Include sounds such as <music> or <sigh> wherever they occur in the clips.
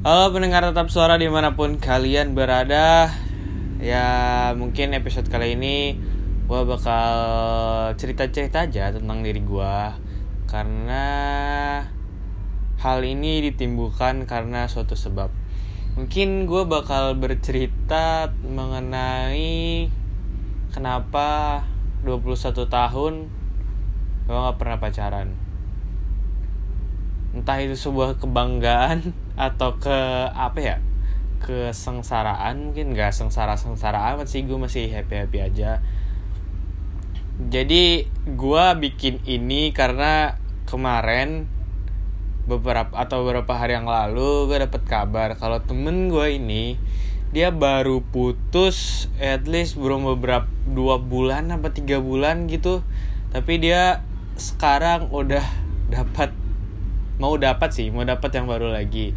Halo pendengar tetap suara di mana pun kalian berada. Ya mungkin episode kali ini Gue bakal cerita-cerita aja tentang diri gue Karena hal ini ditimbulkan karena suatu sebab. Mungkin gue bakal bercerita mengenai Kenapa 21 tahun gue gak pernah pacaran entah itu sebuah kebanggaan <laughs> atau ke apa ya kesengsaraan mungkin nggak sengsara sengsara amat sih gue masih happy happy aja. Jadi gue bikin ini karena kemarin beberapa atau beberapa hari yang lalu gue dapet kabar kalau temen gue ini dia baru putus at least belum beberapa dua bulan apa tiga bulan gitu. Tapi dia sekarang udah <laughs> dapat mau dapat sih mau dapat yang baru lagi.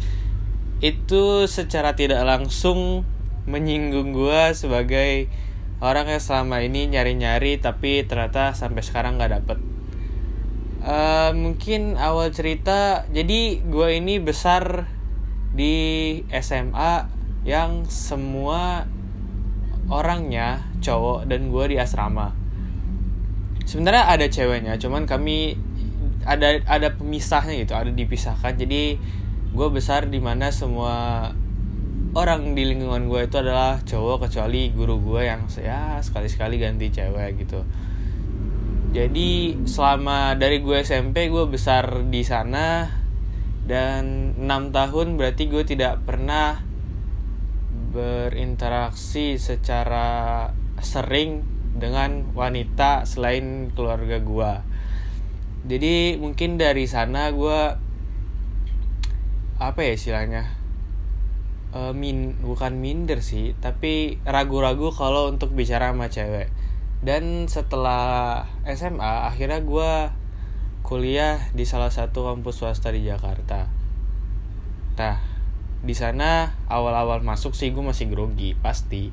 Itu secara tidak langsung menyinggung gue sebagai orang yang selama ini nyari-nyari tapi ternyata sampai sekarang nggak dapet. Uh, mungkin awal cerita jadi gue ini besar di SMA yang semua orangnya cowok dan gue di asrama. Sebenarnya ada ceweknya cuman kami ada ada pemisahnya gitu ada dipisahkan. Jadi gue besar di mana semua orang di lingkungan gue itu adalah cowok kecuali guru gue yang ya sekali sekali ganti cewek gitu. Jadi selama dari gue SMP gue besar di sana dan enam tahun berarti gue tidak pernah berinteraksi secara sering dengan wanita selain keluarga gue jadi mungkin dari sana gue apa ya istilahnya uh, min bukan minder sih tapi ragu-ragu kalau untuk bicara sama cewek. Dan setelah SMA akhirnya gue kuliah di salah satu kampus swasta di Jakarta. Nah di sana awal-awal masuk sih gue masih grogi pasti.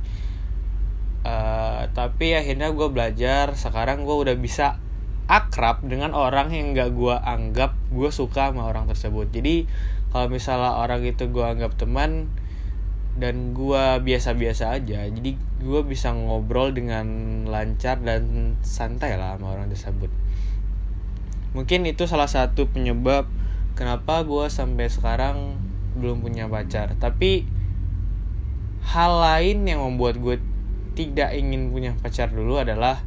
Uh, tapi akhirnya gue belajar sekarang gue udah bisa akrab dengan orang yang gak gue anggap gue suka sama orang tersebut. Jadi kalau misalnya orang itu gue anggap teman dan gue biasa-biasa aja jadi gue bisa ngobrol dengan lancar dan santai lah sama orang tersebut. Mungkin itu salah satu penyebab kenapa gue sampai sekarang belum punya pacar. Tapi hal lain yang membuat gue tidak ingin punya pacar dulu adalah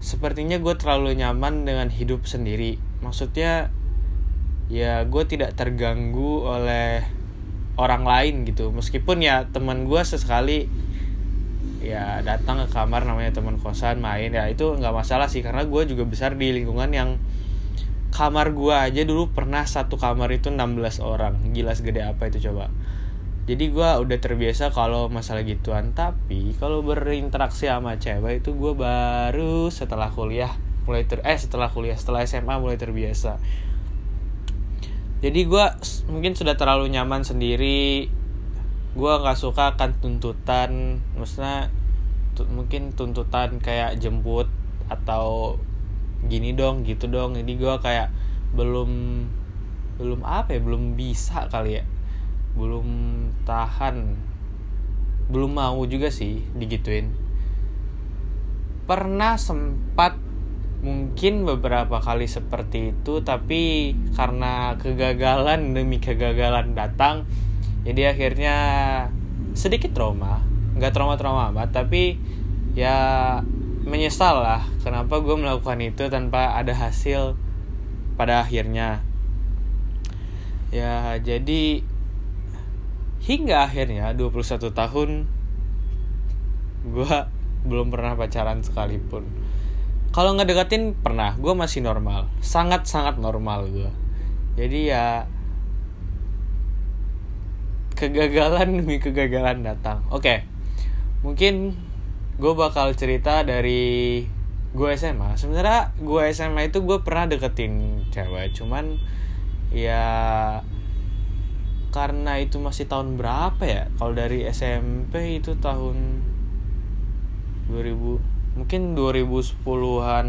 sepertinya gue terlalu nyaman dengan hidup sendiri. Maksudnya ya gue tidak terganggu oleh orang lain gitu. Meskipun ya teman gue sesekali ya datang ke kamar namanya teman kosan main ya itu nggak masalah sih. Karena gue juga besar di lingkungan yang kamar gue aja dulu pernah satu kamar itu 16 orang. Gila segede apa itu coba jadi gue udah terbiasa kalau masalah gituan. Tapi kalau berinteraksi sama cewek itu gue baru setelah kuliah mulai ter eh setelah kuliah setelah SMA mulai terbiasa. Jadi gue mungkin sudah terlalu nyaman sendiri. Gue nggak suka akan tuntutan maksudnya mungkin tuntutan kayak jemput atau gini dong gitu dong. Jadi gue kayak belum belum apa ya belum bisa kali ya belum tahan. Belum mau juga sih digituin. Pernah sempat mungkin beberapa kali seperti itu tapi karena kegagalan demi kegagalan datang jadi akhirnya sedikit trauma. Nggak trauma-trauma amat tapi ya menyesal lah kenapa gue melakukan itu tanpa ada hasil pada akhirnya. Ya jadi hingga akhirnya 21 tahun gue belum pernah pacaran sekalipun. Kalau nggak deketin pernah. Gue masih normal. Sangat sangat normal gue jadi ya kegagalan demi kegagalan datang. Oke mungkin gue bakal cerita dari gue SMA sebenarnya gue SMA itu gue pernah deketin cewek cuman ya karena itu masih tahun berapa ya? Kalau dari SMP itu tahun 2000 mungkin 2010-an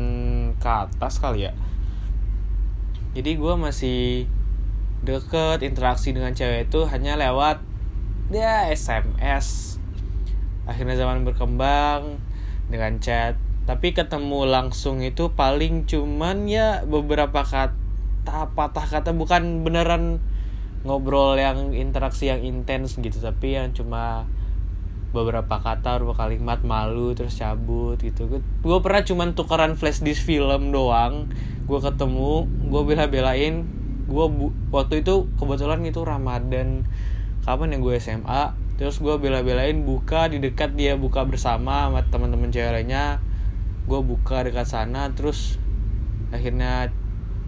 ke atas kali ya. Jadi gue masih deket interaksi dengan cewek itu hanya lewat ya SMS akhirnya zaman berkembang dengan chat. Tapi ketemu langsung itu paling cuman ya beberapa kata patah kata bukan beneran ngobrol yang interaksi yang intens gitu tapi yang cuma beberapa kata beberapa kalimat malu terus cabut gitu. Gue pernah cuman tukeran flash disk film doang. Gue ketemu gue bela-belain. Gue waktu itu kebetulan itu Ramadan. Kapan ya gue SMA terus gue bela-belain buka di dekat dia buka bersama sama teman-teman cewek lainnya. Gue buka dekat sana terus akhirnya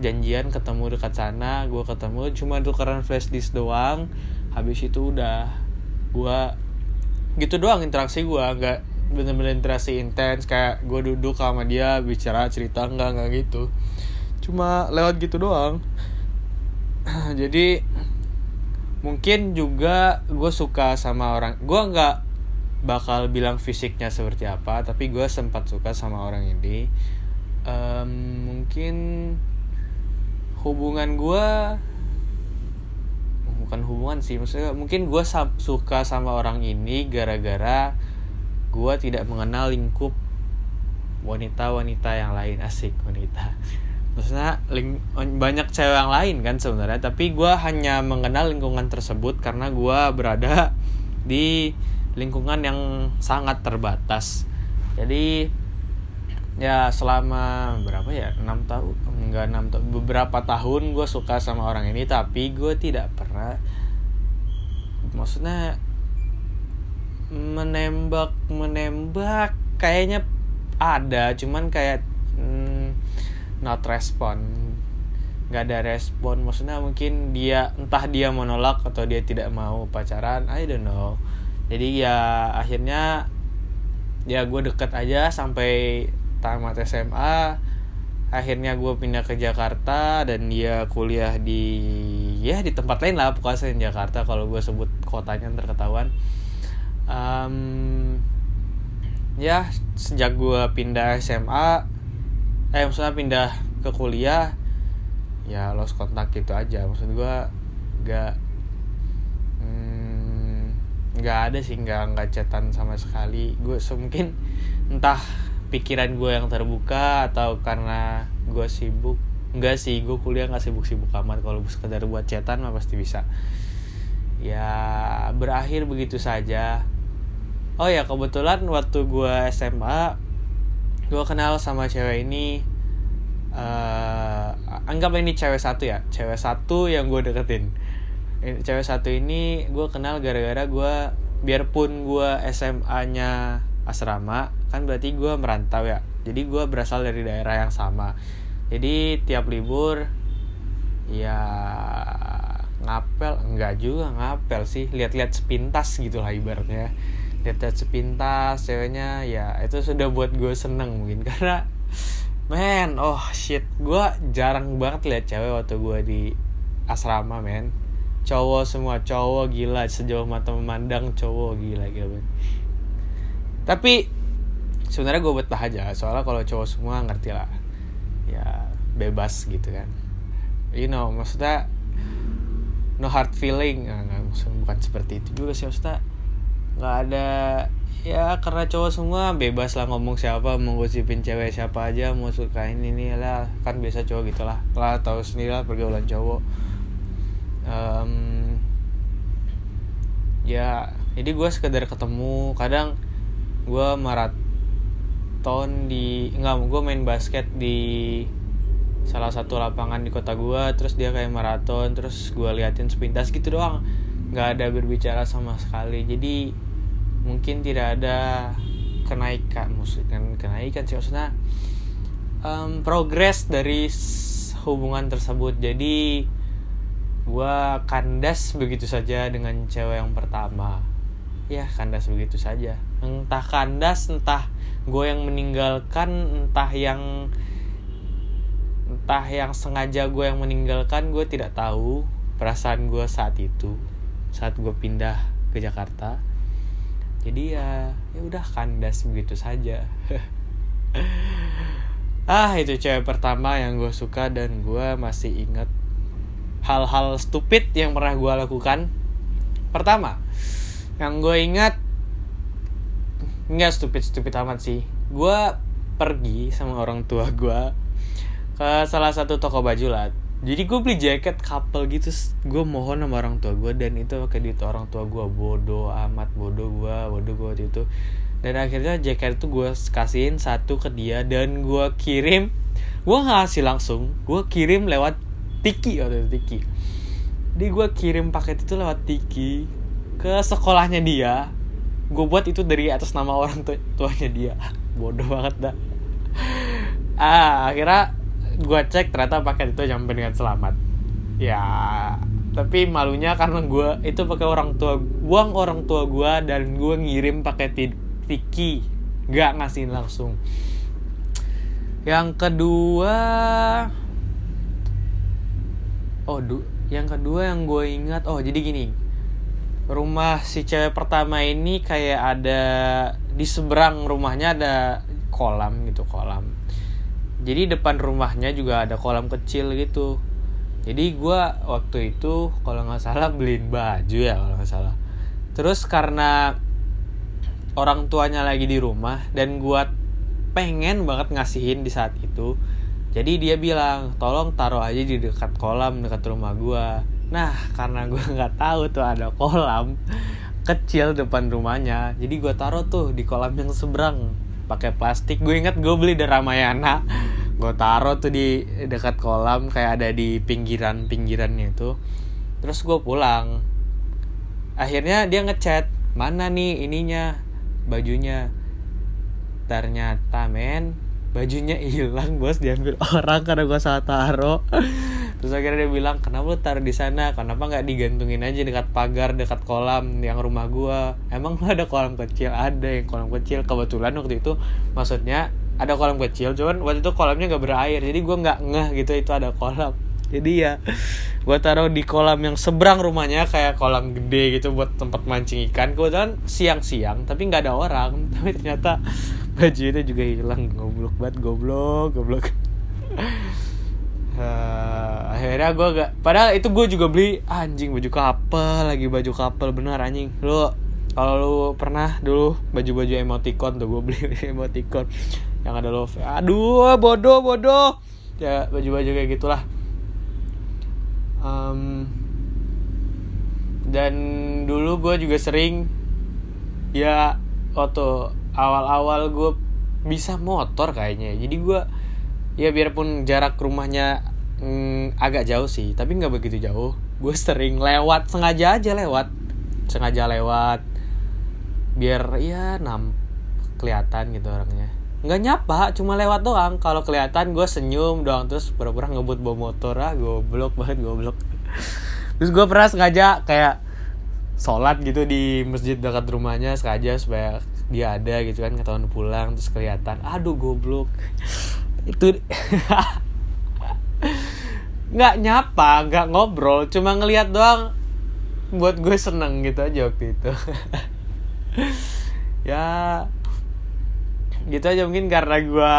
janjian ketemu dekat sana gue ketemu cuma tukeran flash disk doang. Habis itu udah gue gitu doang interaksi gue nggak bener-bener interaksi intens kayak gue duduk sama dia bicara cerita enggak enggak gitu. Cuma lewat gitu doang. <clears throat> Jadi mungkin juga gue suka sama orang gue nggak bakal bilang fisiknya seperti apa tapi gue sempat suka sama orang ini. Um, mungkin hubungan gue bukan hubungan sih maksudnya mungkin gue suka sama orang ini gara-gara gue tidak mengenal lingkup wanita-wanita yang lain. Asik wanita. Maksudnya ling banyak cewek yang lain kan sebenarnya tapi gue hanya mengenal lingkungan tersebut karena gue berada di lingkungan yang sangat terbatas. Jadi ya selama berapa ya? Enam tahun enggak enam tahun beberapa tahun gue suka sama orang ini tapi gue tidak pernah maksudnya menembak menembak kayaknya ada cuman kayak hmm, not respon. Nggak ada respon maksudnya mungkin dia entah dia menolak atau dia tidak mau pacaran I don't know. Jadi ya akhirnya ya gue deket aja sampai tamat SMA akhirnya gue pindah ke Jakarta dan dia kuliah di ya di tempat lain lah pokoknya di Jakarta kalau gue sebut kotanya terketahuan um, ya sejak gue pindah SMA eh maksudnya pindah ke kuliah ya lost kontak gitu aja. Maksud gue gak nggak hmm, ada sih nggak nggak chatan sama sekali. Gue mungkin entah pikiran gue yang terbuka atau karena gue sibuk? Enggak sih gue kuliah nggak sibuk-sibuk amat. Kalau sekedar buat chatan mah pasti bisa. Ya berakhir begitu saja. Oh ya kebetulan waktu gue SMA gue kenal sama cewek ini uh, anggap ini cewek satu ya. Cewek satu yang gue deketin. Cewek satu ini gue kenal gara-gara gue biarpun gue SMA-nya asrama kan berarti gue merantau ya. Jadi gue berasal dari daerah yang sama. Jadi tiap libur ya ngapel enggak juga ngapel sih. Lihat-lihat sepintas gitulah ibaratnya. Lihat sepintas ceweknya ya itu sudah buat gue seneng mungkin. <laughs> Karena men oh shit. Gue jarang banget lihat cewek waktu gue di asrama men. Cowok semua cowok gila. Sejauh mata memandang cowok gila gila men. Tapi sebenarnya gue betah aja soalnya kalau cowok semua ngerti lah. Ya bebas gitu kan. You know maksudnya no hard feeling. Nah, maksudnya bukan seperti itu juga sih maksudnya nggak ada ya karena cowok semua bebas lah ngomong siapa mau gosipin cewek siapa aja mau sukain ini lah. Kan biasa cowok gitulah lah. Tahu sendiri lah pergaulan cowok. Um, ya jadi gue sekedar ketemu. Kadang gue maraton di enggak gue main basket di salah satu lapangan di kota gue terus dia kayak maraton terus gue liatin sepintas gitu doang. Nggak ada berbicara sama sekali. Jadi mungkin tidak ada kenaikan maksudnya kenaikan sih maksudnya um, progres dari hubungan tersebut. Jadi gue kandas begitu saja dengan cewek yang pertama ya kandas begitu saja. Entah kandas entah gue yang meninggalkan entah yang entah yang sengaja gue yang meninggalkan gue tidak tahu perasaan gue saat itu saat gue pindah ke Jakarta. Jadi ya ya udah kandas begitu saja. <laughs> Ah itu cewek pertama yang gue suka dan gue masih inget hal-hal stupid yang pernah gue lakukan. Pertama yang gue ingat nggak stupid stupid amat sih. Gue pergi sama orang tua gue ke salah satu toko baju lah. Jadi gue beli jaket couple gitu gue mohon sama orang tua gue dan itu pakai duit orang tua gue bodoh amat bodoh gue bodoh gue waktu itu. Dan akhirnya jaket itu gue kasihin satu ke dia dan gue kirim gue ngasih langsung. Gue kirim lewat Tiki itu Tiki. Jadi gue kirim paket itu lewat Tiki ke sekolahnya dia gue buat itu dari atas nama orang tu tuanya dia. <laughs> Bodoh banget dah. <laughs> Ah akhirnya gue cek ternyata paket itu nyampe dengan selamat. Ya tapi malunya karena gue itu pakai orang tua uang orang tua gue dan gue ngirim pakai tiki. Nggak ngasihin langsung. Yang kedua oh du yang kedua yang gue ingat oh jadi gini rumah si cewek pertama ini kayak ada di seberang rumahnya ada kolam gitu kolam. Jadi depan rumahnya juga ada kolam kecil gitu. Jadi gue waktu itu kalau nggak salah beliin baju ya kalau nggak salah. Terus karena orang tuanya lagi di rumah dan gue pengen banget ngasihin di saat itu jadi dia bilang tolong taruh aja di dekat kolam dekat rumah gue nah karena gue <laughs> nggak tahu tuh ada kolam kecil depan rumahnya jadi gue taruh tuh di kolam yang seberang. Pakai plastik. Gue inget gue beli dari Ramayana. <laughs> Gue taruh tuh di dekat kolam kayak ada di pinggiran pinggirannya itu. Terus gue pulang. Akhirnya dia ngechat mana nih ininya bajunya? Ternyata men bajunya hilang bos diambil orang karena gue salah taruh. Terus akhirnya dia bilang kenapa lu taruh di sana? Kenapa nggak digantungin aja dekat pagar dekat kolam yang rumah gue emang lu <laughs> ada kolam kecil? Ada yang kolam kecil. Kebetulan waktu itu maksudnya ada kolam kecil cuman waktu itu kolamnya nggak berair jadi gue nggak ngeh gitu itu ada kolam. Jadi ya gue taruh di kolam yang seberang rumahnya kayak kolam gede gitu buat tempat mancing ikan. Kebetulan siang-siang tapi nggak ada orang. <laughs> Tapi ternyata baju itu juga hilang. Goblok banget goblok goblok. Uh, akhirnya gue gak padahal itu gue juga beli anjing baju couple lagi baju couple bener anjing. Lu kalau lu pernah dulu baju-baju emoticon tuh gue beli <laughs> emoticon yang ada love. Aduh bodoh bodoh. Ya baju-baju kayak gitulah. Um, dan dulu gue juga sering ya waktu awal-awal gue bisa motor kayaknya. Jadi gue ya biarpun jarak rumahnya mm, agak jauh sih tapi nggak begitu jauh. Gue sering lewat sengaja aja lewat. Sengaja lewat biar ya nam kelihatan gitu orangnya. Nggak nyapa cuma lewat doang. Kalau kelihatan gue senyum doang terus pura-pura ngebut bawa motor. Ah goblok banget goblok. <laughs> Terus gue pernah sengaja kayak sholat gitu di masjid dekat rumahnya sengaja supaya dia ada gitu kan ketahuan pulang terus kelihatan aduh goblok. Itu <laughs> nggak nyapa nggak ngobrol cuma ngelihat doang buat gue seneng gitu aja waktu itu. <laughs> Ya gitu aja mungkin karena gue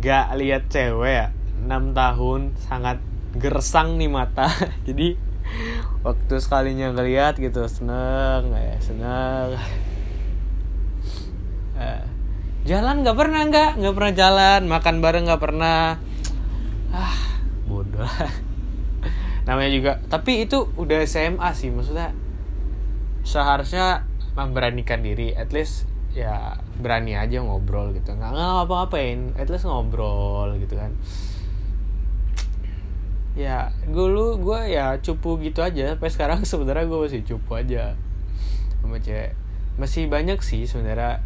nggak lihat cewek ya. 6 tahun sangat gersang nih mata. <laughs> Jadi waktu sekalinya ngeliat gitu seneng ya seneng uh, jalan nggak pernah nggak. Nggak pernah jalan makan bareng nggak pernah. Ah bodoh. <laughs> Namanya juga tapi itu udah SMA sih maksudnya seharusnya memberanikan diri. At least ya berani aja ngobrol gitu. Nggak ngapa-ngapain at least ngobrol gitu kan. Ya dulu gue ya cupu gitu aja. Sampai sekarang <laughs> sebenarnya gue masih cupu aja. Sama cewek. Masih banyak sih sebenarnya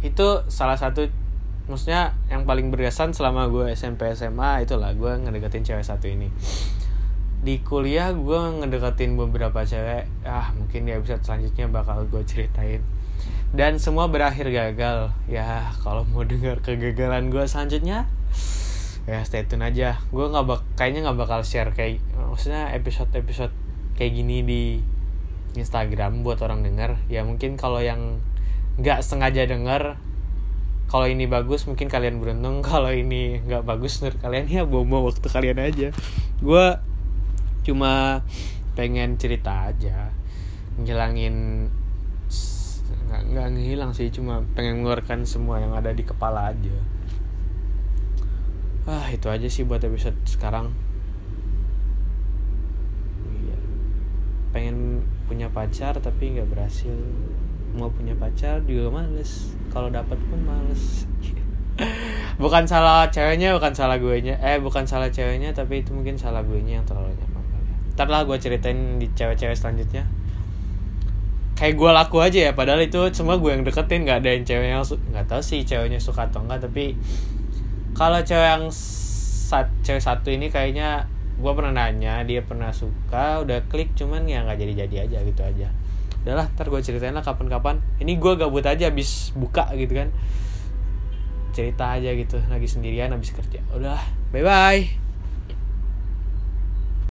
itu salah satu maksudnya yang paling berkesan selama gue SMP SMA itulah gue ngedeketin cewek satu ini. Di kuliah gue ngedeketin beberapa cewek ah mungkin episode selanjutnya bakal gue ceritain. Dan semua berakhir gagal. Ya kalau mau dengar kegagalan gue selanjutnya ya stay tune aja. Gue nggak bak kayaknya nggak bakal share kayak maksudnya episode episode kayak gini di Instagram buat orang denger. Ya mungkin kalau yang nggak sengaja denger kalau ini bagus mungkin kalian beruntung. <laughs> Kalau ini nggak bagus menurut kalian ya bomo waktu kalian aja. Gue cuma pengen cerita aja ngilangin nggak nggak ngilang sih cuma pengen mengeluarkan semua yang ada di kepala aja. Ah itu aja sih buat episode sekarang. Iya. Pengen punya pacar tapi nggak berhasil mau punya pacar juga males. Kalau dapat pun males. <laughs> Bukan salah ceweknya bukan salah gue nya eh bukan salah ceweknya tapi itu mungkin salah gue nya yang terlalu nyaman ya. Ntar lah gue ceritain di cewek-cewek selanjutnya. Kayak gue laku aja ya padahal itu semua gue yang deketin nggak ada yang cewek yang nggak tahu sih ceweknya suka atau enggak tapi kalau cewek yang sat cewek satu ini kayaknya gue pernah nanya dia pernah suka udah klik cuman ya nggak jadi jadi aja gitu aja udahlah ntar gue ceritain lah kapan-kapan. Ini gue gabut aja abis buka gitu kan. Cerita aja gitu lagi sendirian abis kerja. Udah bye bye